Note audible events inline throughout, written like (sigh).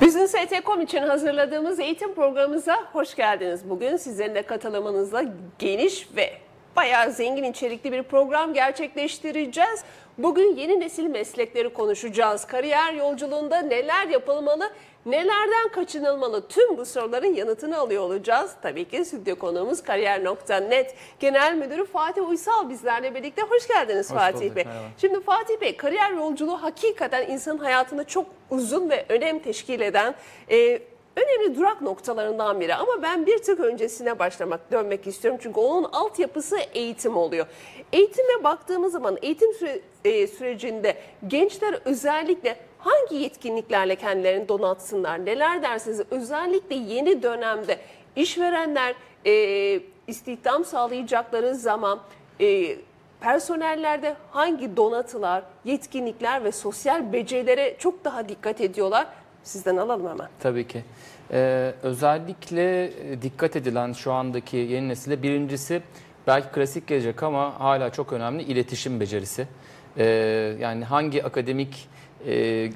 Business ET.com için hazırladığımız eğitim programımıza hoş geldiniz. Bugün sizlerin de katılımınızla geniş ve bayağı zengin içerikli bir program gerçekleştireceğiz. Bugün yeni nesil meslekleri konuşacağız. Kariyer yolculuğunda neler yapılmalı, nelerden kaçınılmalı tüm bu soruların yanıtını alıyor olacağız. Tabii ki stüdyo konuğumuz Kariyer.net Genel Müdürü Fatih Uysal bizlerle birlikte. Hoş geldiniz Hoş Fatih bulduk, Bey. merhaba. Şimdi Fatih Bey kariyer yolculuğu hakikaten insanın hayatında çok uzun ve önem teşkil eden e, önemli durak noktalarından biri. Ama ben bir tık öncesine başlamak, dönmek istiyorum. Çünkü onun altyapısı eğitim oluyor. Eğitime baktığımız zaman eğitim süre- e, sürecinde gençler özellikle hangi yetkinliklerle kendilerini donatsınlar? Neler dersiniz? Özellikle yeni dönemde işverenler e, istihdam sağlayacakları zaman e, personellerde hangi donatılar, yetkinlikler ve sosyal becerilere çok daha dikkat ediyorlar? Sizden alalım hemen. Tabii ki. Ee, özellikle e, dikkat edilen şu andaki yeni nesile birincisi belki klasik gelecek ama hala çok önemli iletişim becerisi. Ee, yani hangi akademik e,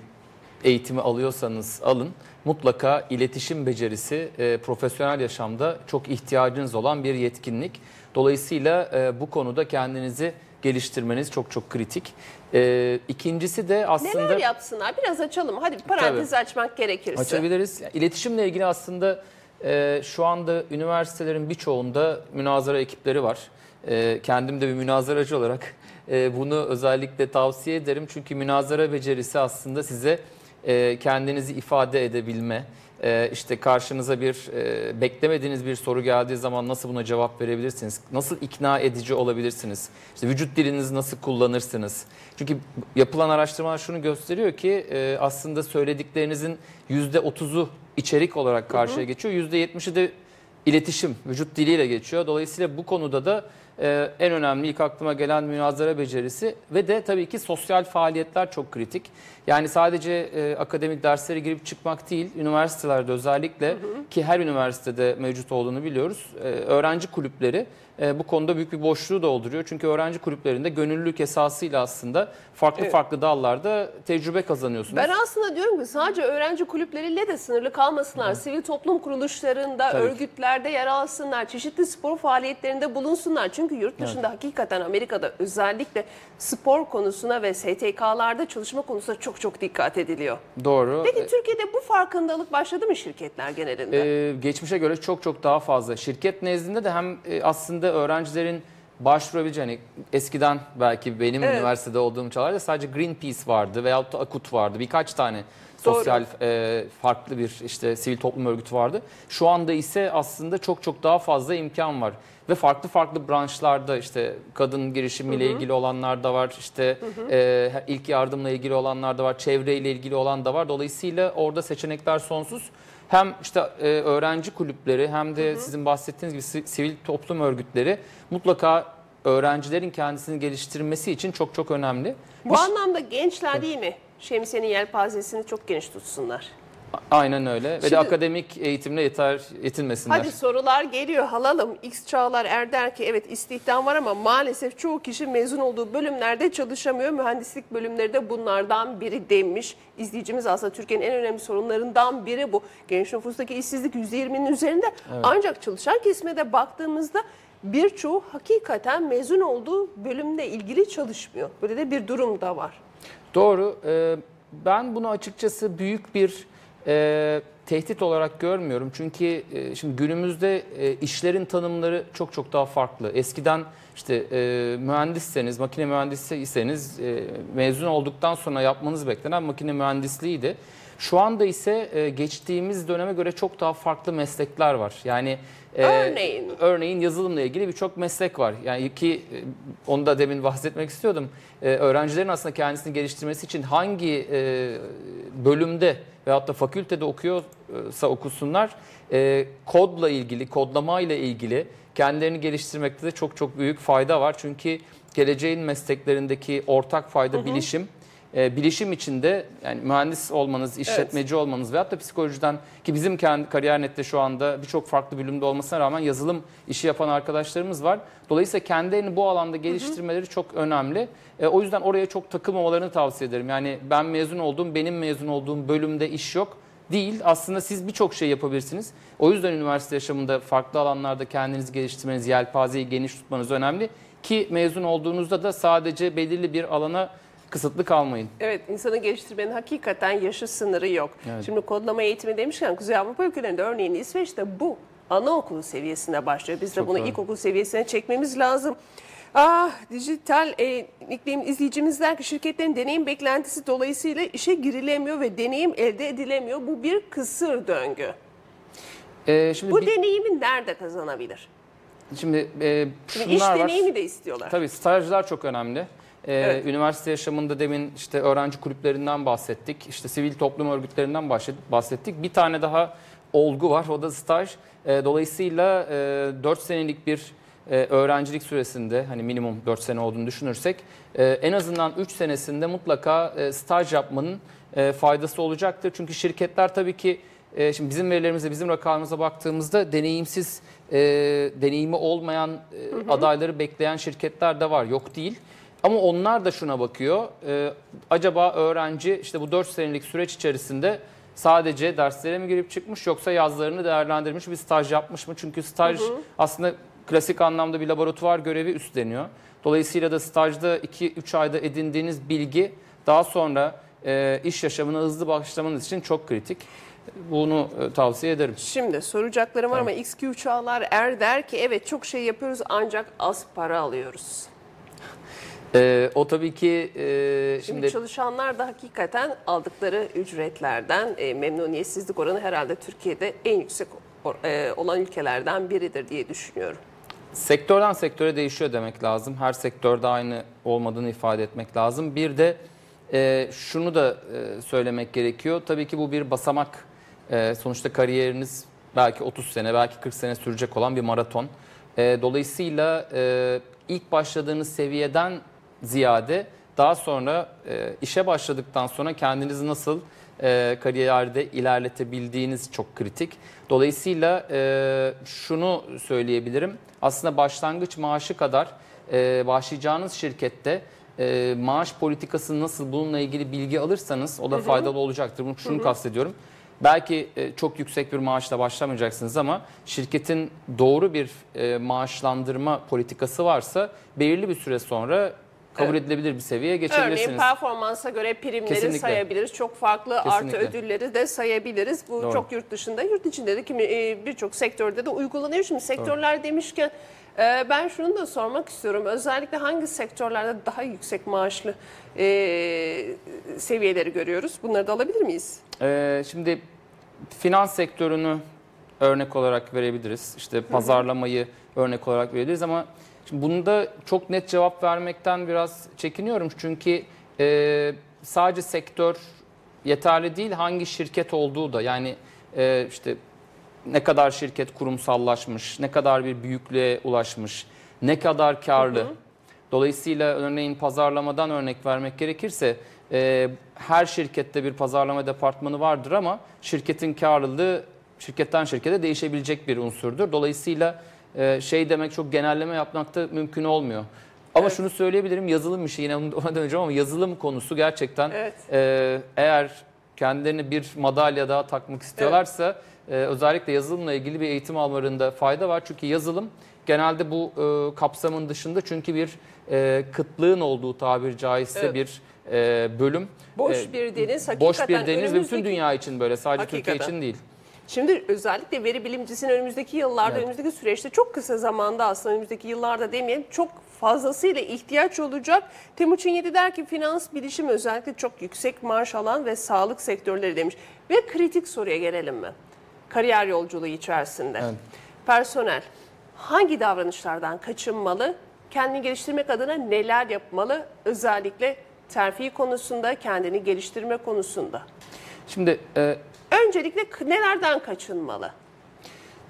eğitimi alıyorsanız alın mutlaka iletişim becerisi e, profesyonel yaşamda çok ihtiyacınız olan bir yetkinlik. Dolayısıyla e, bu konuda kendinizi geliştirmeniz çok çok kritik. E, ikincisi de aslında... Neler yapsınlar? Biraz açalım. Hadi bir parantez açmak gerekirse. Açabiliriz. İletişimle ilgili aslında e, şu anda üniversitelerin birçoğunda münazara ekipleri var. E, kendim de bir münazaracı olarak e, bunu özellikle tavsiye ederim. Çünkü münazara becerisi aslında size e, kendinizi ifade edebilme, e, işte karşınıza bir e, beklemediğiniz bir soru geldiği zaman nasıl buna cevap verebilirsiniz? Nasıl ikna edici olabilirsiniz? İşte vücut dilinizi nasıl kullanırsınız? Çünkü yapılan araştırmalar şunu gösteriyor ki e, aslında söylediklerinizin %30'u içerik olarak karşıya geçiyor. %70'i de iletişim, vücut diliyle geçiyor. Dolayısıyla bu konuda da e, en önemli ilk aklıma gelen münazara becerisi ve de tabii ki sosyal faaliyetler çok kritik. Yani sadece e, akademik derslere girip çıkmak değil, üniversitelerde özellikle ki her üniversitede mevcut olduğunu biliyoruz. e, öğrenci kulüpleri e, bu konuda büyük bir boşluğu dolduruyor. Çünkü öğrenci kulüplerinde gönüllülük esasıyla aslında farklı Evet. farklı dallarda tecrübe kazanıyorsunuz. Ben aslında diyorum ki sadece öğrenci kulüpleriyle de sınırlı kalmasınlar. Sivil toplum kuruluşlarında, Tabii örgütlerde yer alsınlar. Çeşitli spor faaliyetlerinde bulunsunlar. Çünkü yurt dışında hakikaten Amerika'da özellikle spor konusuna ve STK'larda çalışma konusuna çok çok dikkat ediliyor. Doğru. Peki Türkiye'de bu farkındalık başladı mı şirketler genelinde? Ee, geçmişe göre çok çok daha fazla. Şirket nezdinde de hem e, aslında öğrencilerin başvurabileceği hani eskiden belki benim Evet. üniversitede olduğum çağlarda sadece Greenpeace vardı veyahut da Akut vardı. Birkaç tane sosyal e, farklı bir işte sivil toplum örgütü vardı. Şu anda ise aslında çok çok daha fazla imkan var. Ve farklı farklı branşlarda işte kadın girişimiyle ilgili olanlar da var, işte e, ilk yardımla ilgili olanlar da var, çevreyle ilgili olan da var. Dolayısıyla orada seçenekler sonsuz. Hem işte e, öğrenci kulüpleri hem de sizin bahsettiğiniz gibi si- sivil toplum örgütleri mutlaka öğrencilerin kendisini geliştirmesi için çok çok önemli. bu anlamda gençler değil mi? Şemsiyenin yelpazesini çok geniş tutsunlar. Aynen öyle. Ve Şimdi- de akademik eğitimle yeter yetinmesinler. Hadi sorular geliyor halalım. X Çağlar Er der ki evet istihdam var ama maalesef çoğu kişi mezun olduğu bölümlerde çalışamıyor. Mühendislik bölümleri de bunlardan biri demiş. İzleyicimiz aslında Türkiye'nin en önemli sorunlarından biri bu. Genç nüfustaki işsizlik %20'nin üzerinde. Ancak çalışan kesime de baktığımızda birçoğu hakikaten mezun olduğu bölümle ilgili çalışmıyor. Böyle de bir durum da var. Doğru. Ee, ben bunu açıkçası büyük bir e, tehdit olarak görmüyorum. Çünkü e, şimdi günümüzde e, işlerin tanımları çok çok daha farklı. Eskiden işte e, mühendisseniz, makine mühendisiyseniz e, mezun olduktan sonra yapmanız beklenen makine mühendisliğiydi. Şu anda ise e, geçtiğimiz döneme göre çok daha farklı meslekler var. Yani e, Örneğin? Örneğin yazılımla ilgili birçok meslek var. Yani ki e, onu da demin bahsetmek istiyordum. Ee, öğrencilerin aslında kendisini geliştirmesi için hangi e, bölümde veyahut da fakültede okuyorsa okusunlar e, kodla ilgili, kodlamayla ilgili kendilerini geliştirmekte de çok çok büyük fayda var. Çünkü geleceğin mesleklerindeki ortak fayda bilişim. E, bilişim içinde yani mühendis olmanız, işletmeci olmanız veyahut da psikolojiden ki bizim kendi kariyer.net'te şu anda birçok farklı bölümde olmasına rağmen yazılım işi yapan arkadaşlarımız var. Dolayısıyla kendilerini bu alanda geliştirmeleri çok önemli. E, o yüzden oraya çok takılmamalarını tavsiye ederim. Yani ben mezun olduğum, benim mezun olduğum bölümde iş yok. değil. Aslında siz birçok şey yapabilirsiniz. O yüzden üniversite yaşamında farklı alanlarda kendinizi geliştirmeniz, yelpazeyi geniş tutmanız önemli. Ki mezun olduğunuzda da sadece belirli bir alana kısıtlı kalmayın. Evet, insanı geliştirmenin hakikaten yaşı sınırı yok. Evet. Şimdi kodlama eğitimi demişken Kuzey Avrupa ülkelerinde örneğin İsveç'te bu anaokulu seviyesinde başlıyor. Biz de Çok bunu doğru. ilkokul seviyesine çekmemiz lazım. Ah, dijital e, iklim izleyicimiz der ki şirketlerin deneyim beklentisi dolayısıyla işe girilemiyor ve deneyim elde edilemiyor. Bu bir kısır döngü. Ee, şimdi Bu bir- deneyimi nerede kazanabilir? şimdi e, Şimdi iş var. deneyimi de istiyorlar. Tabii stajlar çok önemli. Ee, Evet. Üniversite yaşamında demin işte öğrenci kulüplerinden bahsettik. İşte sivil toplum örgütlerinden bahset- bahsettik. Bir tane daha olgu var o da staj. Ee, dolayısıyla e, 4 senelik bir e, öğrencilik süresinde hani minimum 4 sene olduğunu düşünürsek e, en azından 3 senesinde mutlaka e, staj yapmanın e, faydası olacaktır. Çünkü şirketler tabii ki e, şimdi bizim verilerimize, bizim rakamlarımıza baktığımızda deneyimsiz, e, deneyimi olmayan e, adayları bekleyen şirketler de var. Yok değil. Ama onlar da şuna bakıyor. e, acaba öğrenci işte bu 4 senelik süreç içerisinde sadece derslere mi girip çıkmış yoksa yazlarını değerlendirmiş bir staj yapmış mı? Çünkü staj aslında klasik anlamda bir laboratuvar görevi üstleniyor. Dolayısıyla da stajda 2-3 ayda edindiğiniz bilgi daha sonra e, iş yaşamına hızlı başlamanız için çok kritik. Bunu e, tavsiye ederim. Şimdi soracaklarım var ama XQ Çağlar Er der ki evet çok şey yapıyoruz ancak az para alıyoruz. E, o tabii ki e, Şimdi, şimdi çalışanlar da hakikaten aldıkları ücretlerden e, memnuniyetsizlik oranı herhalde Türkiye'de en yüksek e, olan ülkelerden biridir diye düşünüyorum. sektörden sektöre değişiyor demek lazım. Her sektörde aynı olmadığını ifade etmek lazım. Bir de e, şunu da e, söylemek gerekiyor. Tabii ki bu bir basamak. E, sonuçta kariyeriniz belki 30 sene, belki 40 sene sürecek olan bir maraton. E, dolayısıyla e, ilk başladığınız seviyeden ziyade daha sonra e, işe başladıktan sonra kendinizi nasıl e, kariyerde ilerletebildiğiniz çok kritik. Dolayısıyla e, şunu söyleyebilirim. Aslında başlangıç maaşı kadar e, başlayacağınız şirkette e, maaş politikası nasıl bununla ilgili bilgi alırsanız o da faydalı olacaktır. Bunu şunu kastediyorum. Belki e, çok yüksek bir maaşla başlamayacaksınız ama şirketin doğru bir e, maaşlandırma politikası varsa belirli bir süre sonra kabul edilebilir bir seviyeye Örneğin geçebilirsiniz. performansa göre primleri Kesinlikle. sayabiliriz. Çok farklı artı Kesinlikle. ödülleri de sayabiliriz. Bu Doğru. çok yurt dışında, yurt içinde de kimi e, birçok sektörde de uygulanıyor. Şimdi sektörler demişken e, ben şunu da sormak istiyorum. Özellikle hangi sektörlerde daha yüksek maaşlı e, seviyeleri görüyoruz? Bunları da alabilir miyiz? Ee, şimdi finans sektörünü örnek olarak verebiliriz. İşte pazarlamayı örnek olarak verebiliriz ama şimdi bunda çok net cevap vermekten biraz çekiniyorum. Çünkü e, sadece sektör yeterli değil hangi şirket olduğu da yani e, işte ne kadar şirket kurumsallaşmış, ne kadar bir büyüklüğe ulaşmış, ne kadar karlı. Dolayısıyla örneğin pazarlamadan örnek vermek gerekirse e, her şirkette bir pazarlama departmanı vardır ama şirketin karlılığı şirketten şirkete değişebilecek bir unsurdur. Dolayısıyla e, şey demek çok genelleme yapmak da mümkün olmuyor. Ama Evet. şunu söyleyebilirim yazılım işi yine ona döneceğim ama yazılım konusu gerçekten Evet. e, eğer kendilerine bir madalya daha takmak istiyorlarsa e, özellikle yazılımla ilgili bir eğitim almalarında fayda var. Çünkü yazılım genelde bu e, kapsamın dışında çünkü bir e, kıtlığın olduğu tabiri caizse Evet. bir e, bölüm. Boş bir deniz hakikaten Boş bir deniz ve bütün dünya için böyle sadece Türkiye Hakikaten. için değil. Şimdi özellikle veri bilimcisinin önümüzdeki yıllarda, Evet. önümüzdeki süreçte çok kısa zamanda aslında önümüzdeki yıllarda demeyelim çok fazlasıyla ihtiyaç olacak. Timuçin Yedi der ki finans bilişim özellikle çok yüksek maaş alan ve sağlık sektörleri demiş. Ve kritik soruya gelelim mi? Kariyer yolculuğu içerisinde. Evet. Personel hangi davranışlardan kaçınmalı? Kendini geliştirmek adına neler yapmalı? Özellikle terfi konusunda, kendini geliştirme konusunda. Şimdi e, Öncelikle nelerden kaçınmalı?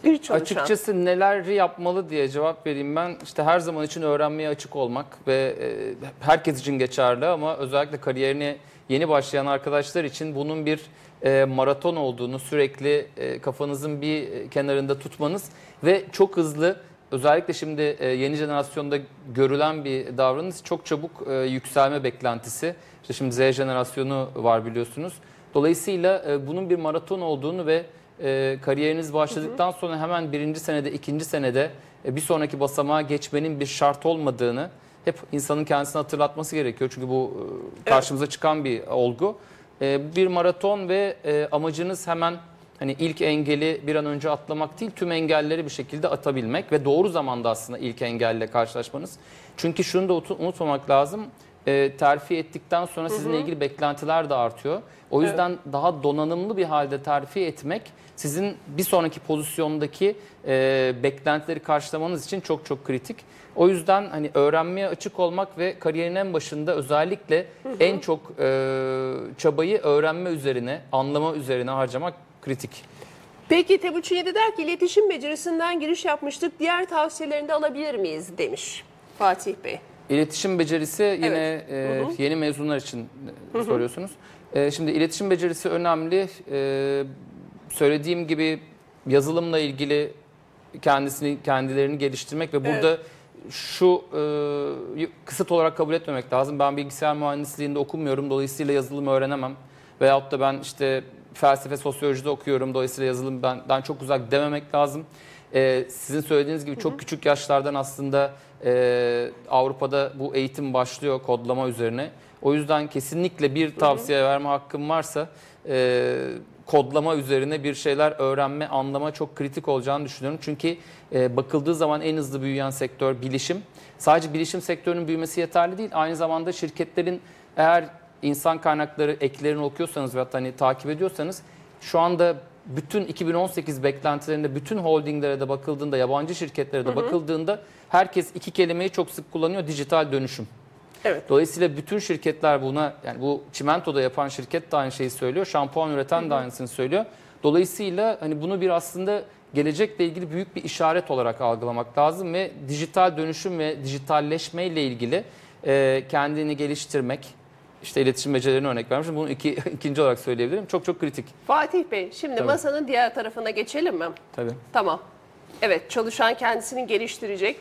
Bir çalışan. Açıkçası neler yapmalı diye cevap vereyim ben. İşte her zaman için öğrenmeye açık olmak ve e, herkes için geçerli ama özellikle kariyerine yeni başlayan arkadaşlar için bunun bir e, maraton olduğunu sürekli e, kafanızın bir kenarında tutmanız ve çok hızlı özellikle şimdi yeni jenerasyonda görülen bir davranış çok çabuk yükselme beklentisi. İşte şimdi Z jenerasyonu var biliyorsunuz. Dolayısıyla e, bunun bir maraton olduğunu ve e, kariyeriniz başladıktan sonra hemen birinci senede, ikinci senede e, bir sonraki basamağa geçmenin bir şart olmadığını hep insanın kendisine hatırlatması gerekiyor. Çünkü bu e, karşımıza çıkan bir olgu. E, bir maraton ve e, amacınız hemen hani ilk engeli bir an önce atlamak değil, tüm engelleri bir şekilde atabilmek ve doğru zamanda aslında ilk engelle karşılaşmanız. Çünkü şunu da unutmamak lazım. E, terfi ettikten sonra sizinle ilgili beklentiler de artıyor. O yüzden daha donanımlı bir halde terfi etmek sizin bir sonraki pozisyondaki e, beklentileri karşılamanız için çok çok kritik. O yüzden hani öğrenmeye açık olmak ve kariyerin en başında özellikle en çok e, çabayı öğrenme üzerine, anlama üzerine harcamak kritik. Peki Tebuçin 7 der ki iletişim becerisinden giriş yapmıştık. Diğer tavsiyelerini de alabilir miyiz demiş Fatih Bey. İletişim becerisi yine Evet. e, Hı hı. yeni mezunlar için e, soruyorsunuz. E, şimdi iletişim becerisi önemli. E, söylediğim gibi yazılımla ilgili kendisini kendilerini geliştirmek ve burada şu e, kısıt olarak kabul etmemek lazım. Ben bilgisayar mühendisliğinde okumuyorum dolayısıyla yazılım öğrenemem. Veyahut da ben işte felsefe sosyolojide okuyorum dolayısıyla yazılım benden çok uzak dememek lazım. E, sizin söylediğiniz gibi çok küçük yaşlardan aslında e, Avrupa'da bu eğitim başlıyor kodlama üzerine. O yüzden kesinlikle bir tavsiye verme hakkım varsa e, kodlama üzerine bir şeyler öğrenme, anlama çok kritik olacağını düşünüyorum. Çünkü e, bakıldığı zaman en hızlı büyüyen sektör bilişim. Sadece bilişim sektörünün büyümesi yeterli değil. Aynı zamanda şirketlerin eğer insan kaynakları eklerini okuyorsanız ve hatta hani takip ediyorsanız şu anda bütün 2018 beklentilerinde bütün holdinglere de bakıldığında, yabancı şirketlere de bakıldığında herkes iki kelimeyi çok sık kullanıyor. Dijital dönüşüm. Evet. Dolayısıyla bütün şirketler buna yani bu çimentoda yapan şirket de aynı şeyi söylüyor. Şampuan üreten de aynısını söylüyor. Dolayısıyla hani bunu bir aslında gelecekle ilgili büyük bir işaret olarak algılamak lazım ve dijital dönüşüm ve dijitalleşme ile ilgili e, kendini geliştirmek işte iletişim becerilerini örnek vermişim. Bunu iki, (laughs) ikinci olarak söyleyebilirim. Çok çok kritik. Fatih Bey şimdi Tabii. masanın diğer tarafına geçelim mi? Tabii. Tamam. Evet çalışan kendisini geliştirecek,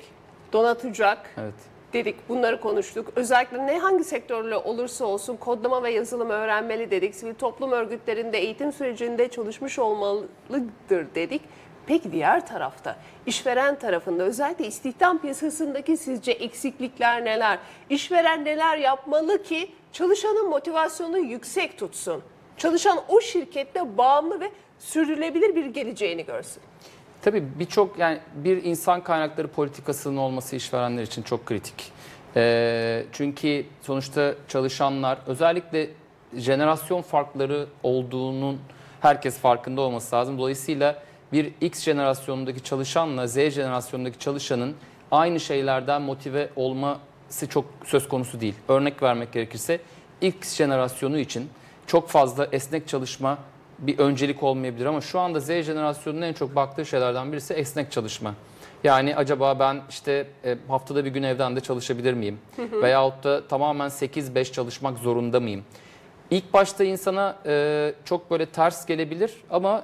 donatacak Evet. dedik. Bunları konuştuk. Özellikle ne hangi sektörle olursa olsun kodlama ve yazılım öğrenmeli dedik. Sivil toplum örgütlerinde eğitim sürecinde çalışmış olmalıdır dedik. Peki diğer tarafta işveren tarafında özellikle istihdam piyasasındaki sizce eksiklikler neler? İşveren neler yapmalı ki çalışanın motivasyonunu yüksek tutsun? Çalışan o şirkette bağımlı ve sürdürülebilir bir geleceğini görsün. Tabii birçok yani bir insan kaynakları politikasının olması işverenler için çok kritik. Ee, çünkü sonuçta çalışanlar özellikle jenerasyon farkları olduğunun herkes farkında olması lazım. Dolayısıyla bir X jenerasyonundaki çalışanla Z jenerasyonundaki çalışanın aynı şeylerden motive olması çok söz konusu değil. Örnek vermek gerekirse X jenerasyonu için çok fazla esnek çalışma bir öncelik olmayabilir ama şu anda Z jenerasyonunun en çok baktığı şeylerden birisi esnek çalışma. Yani acaba ben işte e, haftada bir gün evden de çalışabilir miyim? Veyahut da tamamen 8-5 çalışmak zorunda mıyım? İlk başta insana e, çok böyle ters gelebilir ama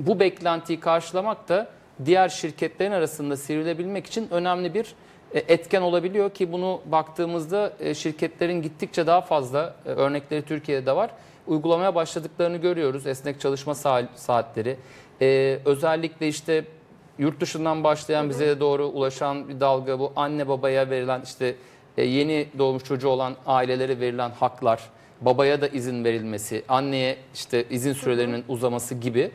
bu beklentiyi karşılamak da diğer şirketlerin arasında sivrilebilmek için önemli bir e, etken olabiliyor ki bunu baktığımızda e, şirketlerin gittikçe daha fazla e, örnekleri Türkiye'de de var. Uygulamaya başladıklarını görüyoruz. Esnek çalışma sa- saatleri. Özellikle işte yurt dışından başlayan bize doğru ulaşan bir dalga bu anne babaya verilen işte yeni doğmuş çocuğu olan ailelere verilen haklar, babaya da izin verilmesi, anneye işte izin sürelerinin uzaması gibi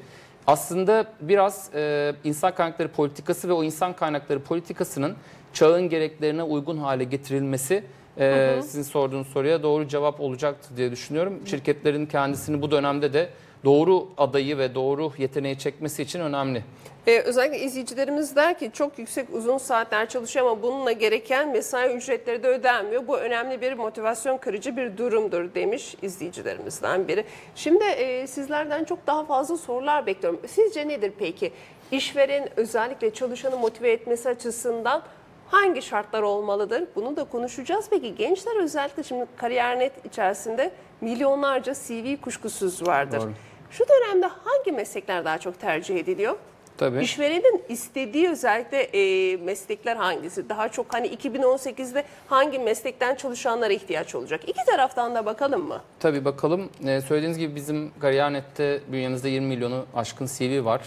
aslında biraz e, insan kaynakları politikası ve o insan kaynakları politikasının çağın gereklerine uygun hale getirilmesi e, sizin sorduğunuz soruya doğru cevap olacaktı diye düşünüyorum. Şirketlerin kendisini bu dönemde de doğru adayı ve doğru yeteneği çekmesi için önemli. Ee, özellikle izleyicilerimiz der ki çok yüksek uzun saatler çalışıyor ama bununla gereken mesai ücretleri de ödenmiyor. Bu önemli bir motivasyon kırıcı bir durumdur demiş izleyicilerimizden biri. Şimdi e, sizlerden çok daha fazla sorular bekliyorum. Sizce nedir peki? İşveren özellikle çalışanı motive etmesi açısından hangi şartlar olmalıdır? Bunu da konuşacağız. Peki gençler özellikle şimdi kariyer.net içerisinde milyonlarca CV kuşkusuz vardır. Doğru. Şu dönemde hangi meslekler daha çok tercih ediliyor? Tabii. İşverenin istediği özellikle e, meslekler hangisi? Daha çok hani 2018'de hangi meslekten çalışanlara ihtiyaç olacak? İki taraftan da bakalım mı? Tabii bakalım. Ee, söylediğiniz gibi bizim Kariyernet'te bünyemizde 20 milyonu aşkın CV var.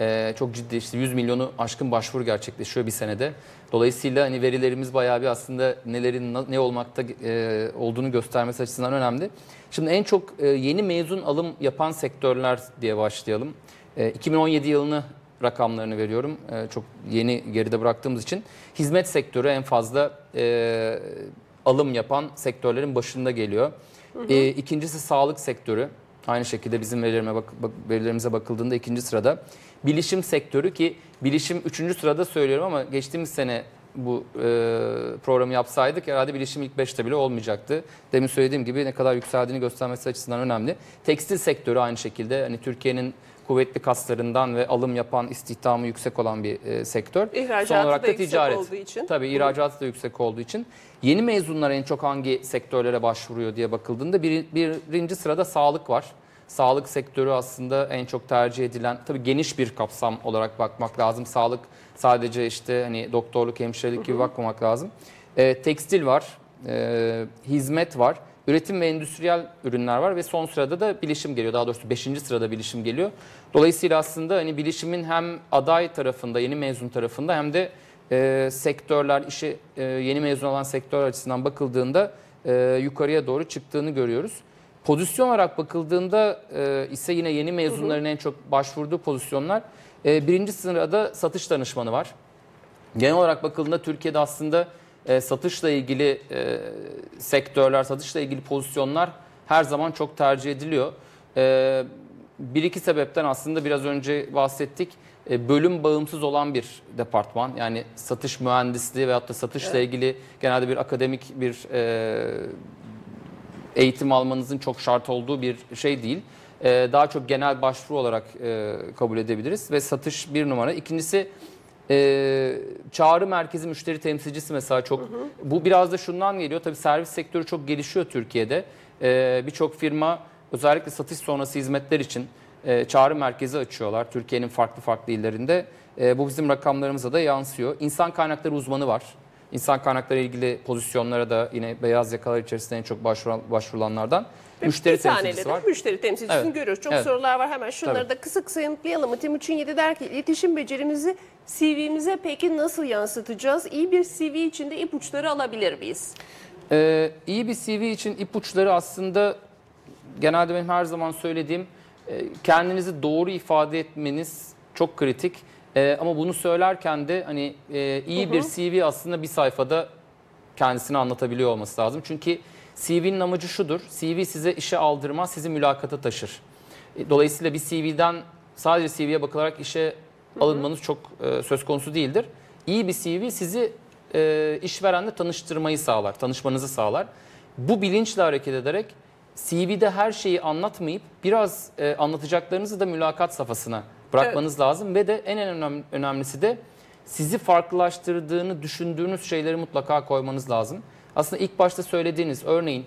Ee, çok ciddi işte 100 milyonu aşkın başvuru gerçekleşiyor bir senede. Dolayısıyla hani verilerimiz bayağı bir aslında nelerin ne olmakta e, olduğunu göstermesi açısından önemli. Şimdi en çok e, yeni mezun alım yapan sektörler diye başlayalım. E, 2017 yılını rakamlarını veriyorum. E, çok yeni geride bıraktığımız için. Hizmet sektörü en fazla e, alım yapan sektörlerin başında geliyor. E, ikincisi sağlık sektörü. Aynı şekilde bizim verilerime bak, bak- verilerimize bakıldığında ikinci sırada. Bilişim sektörü ki bilişim üçüncü sırada söylüyorum ama geçtiğimiz sene bu e, programı yapsaydık herhalde bilişim ilk 5'te bile olmayacaktı. Demin söylediğim gibi ne kadar yükseldiğini göstermesi açısından önemli. Tekstil sektörü aynı şekilde hani Türkiye'nin kuvvetli kaslarından ve alım yapan istihdamı yüksek olan bir e, sektör. İhracatı da yüksek olduğu için. Tabii ihracatı da yüksek olduğu için. Yeni mezunlar en çok hangi sektörlere başvuruyor diye bakıldığında bir, birinci sırada sağlık var. Sağlık sektörü aslında en çok tercih edilen, tabii geniş bir kapsam olarak bakmak lazım. Sağlık sadece işte hani doktorluk, hemşirelik gibi bakmamak lazım. Ee, tekstil var, e, hizmet var, üretim ve endüstriyel ürünler var ve son sırada da bilişim geliyor. Daha doğrusu 5. sırada bilişim geliyor. Dolayısıyla aslında hani bilişimin hem aday tarafında, yeni mezun tarafında hem de e, sektörler, işe e, yeni mezun olan sektör açısından bakıldığında e, yukarıya doğru çıktığını görüyoruz. Pozisyon olarak bakıldığında e, ise yine yeni mezunların en çok başvurduğu pozisyonlar. E, birinci sırada satış danışmanı var. Genel olarak bakıldığında Türkiye'de aslında e, satışla ilgili e, sektörler, satışla ilgili pozisyonlar her zaman çok tercih ediliyor. E, bir iki sebepten aslında biraz önce bahsettik. E, bölüm bağımsız olan bir departman. Yani satış mühendisliği veyahut da satışla ilgili genelde bir akademik bir e, eğitim almanızın çok şart olduğu bir şey değil. Ee, daha çok genel başvuru olarak e, kabul edebiliriz ve satış bir numara. İkincisi e, çağrı merkezi müşteri temsilcisi mesela çok. Bu biraz da şundan geliyor. Tabii servis sektörü çok gelişiyor Türkiye'de. Ee, Birçok firma özellikle satış sonrası hizmetler için e, çağrı merkezi açıyorlar Türkiye'nin farklı farklı illerinde. E, bu bizim rakamlarımıza da yansıyor. İnsan kaynakları uzmanı var. İnsan kaynakları ilgili pozisyonlara da yine beyaz yakalar içerisinde en çok başvuran, başvurulanlardan Ve müşteri bir temsilcisi de var. Müşteri temsilcisini Evet. görüyoruz. Çok Evet. sorular var. Hemen şunları Tabii. da kısa kısa yanıtlayalım. Timuçin 7 der ki iletişim becerimizi CV'mize peki nasıl yansıtacağız? İyi bir CV içinde ipuçları alabilir miyiz? Ee, iyi bir CV için ipuçları aslında genelde benim her zaman söylediğim e, kendinizi doğru ifade etmeniz çok kritik. E, ama bunu söylerken de hani e, iyi bir CV aslında bir sayfada kendisini anlatabiliyor olması lazım. Çünkü CV'nin amacı şudur. CV size işe aldırmaz, sizi mülakata taşır. E, Dolayısıyla bir CV'den sadece CV'ye bakılarak işe alınmanız çok e, söz konusu değildir. İyi bir CV sizi e, işverenle tanıştırmayı sağlar, tanışmanızı sağlar. Bu bilinçle hareket ederek CV'de her şeyi anlatmayıp biraz e, anlatacaklarınızı da mülakat safhasına bırakmanız lazım ve de en önem, önemlisi de sizi farklılaştırdığını düşündüğünüz şeyleri mutlaka koymanız lazım. Aslında ilk başta söylediğiniz örneğin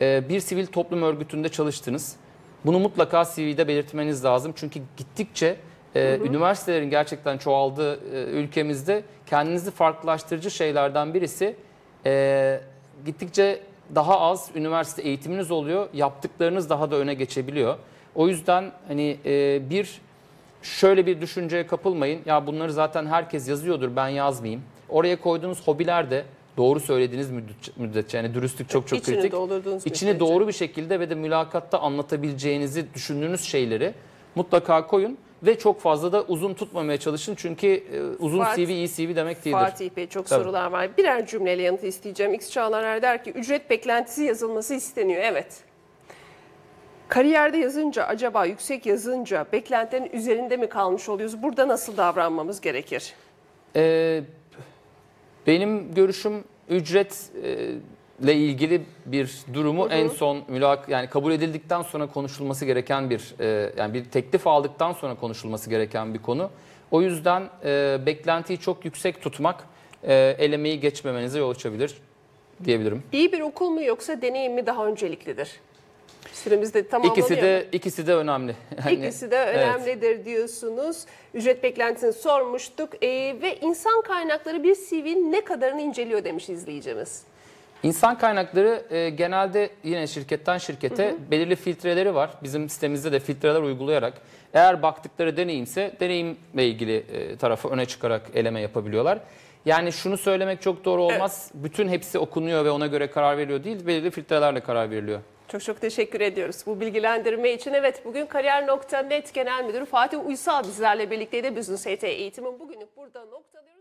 e, bir sivil toplum örgütünde çalıştınız. Bunu mutlaka CV'de belirtmeniz lazım. Çünkü gittikçe e, üniversitelerin gerçekten çoğaldığı e, ülkemizde kendinizi farklılaştırıcı şeylerden birisi gittikçe daha az üniversite eğitiminiz oluyor. Yaptıklarınız daha da öne geçebiliyor. O yüzden hani bir şöyle bir düşünceye kapılmayın. Ya bunları zaten herkes yazıyordur ben yazmayayım. Oraya koyduğunuz hobiler de doğru söylediğiniz müddetçe, yani dürüstlük çok çok İçini kritik. doldurduğunuz İçini müddetçe. doğru bir şekilde ve de mülakatta anlatabileceğinizi düşündüğünüz şeyleri mutlaka koyun ve çok fazla da uzun tutmamaya çalışın. Çünkü e, uzun Fatih- CV iyi CV demek değildir. Fatih Bey çok Tabii. sorular var. Birer cümleyle yanıt isteyeceğim. X Çağlar Er der ki ücret beklentisi yazılması isteniyor. Evet. Kariyerde yazınca acaba yüksek yazınca beklentilerin üzerinde mi kalmış oluyoruz? Burada nasıl davranmamız gerekir? Ee, benim görüşüm ücretle ilgili bir durumu en son mülak yani kabul edildikten sonra konuşulması gereken bir e, yani bir teklif aldıktan sonra konuşulması gereken bir konu. O yüzden e, beklentiyi çok yüksek tutmak e, elemeyi geçmemenize yol açabilir diyebilirim. İyi bir okul mu yoksa deneyim mi daha önceliklidir? Süremiz de tamamlanıyor. İkisi de ikisi de önemli. Yani, İkisi de evet. önemlidir diyorsunuz. Ücret beklentisini sormuştuk Ee, ve insan kaynakları bir CV'nin ne kadarını inceliyor demiş izleyicimiz. İnsan kaynakları e, genelde yine şirketten şirkete belirli filtreleri var. Bizim sitemizde de filtreler uygulayarak eğer baktıkları deneyimse deneyimle ilgili e, tarafı öne çıkarak eleme yapabiliyorlar. Yani şunu söylemek çok doğru olmaz. Bütün hepsi okunuyor ve ona göre karar veriliyor değil. Belirli filtrelerle karar veriliyor. Çok çok teşekkür ediyoruz bu bilgilendirme için. Evet bugün Kariyer.net Genel Müdürü Fatih Uysal bizlerle birlikteydi. Business HT eğitimin bugünlük burada noktalıyoruz.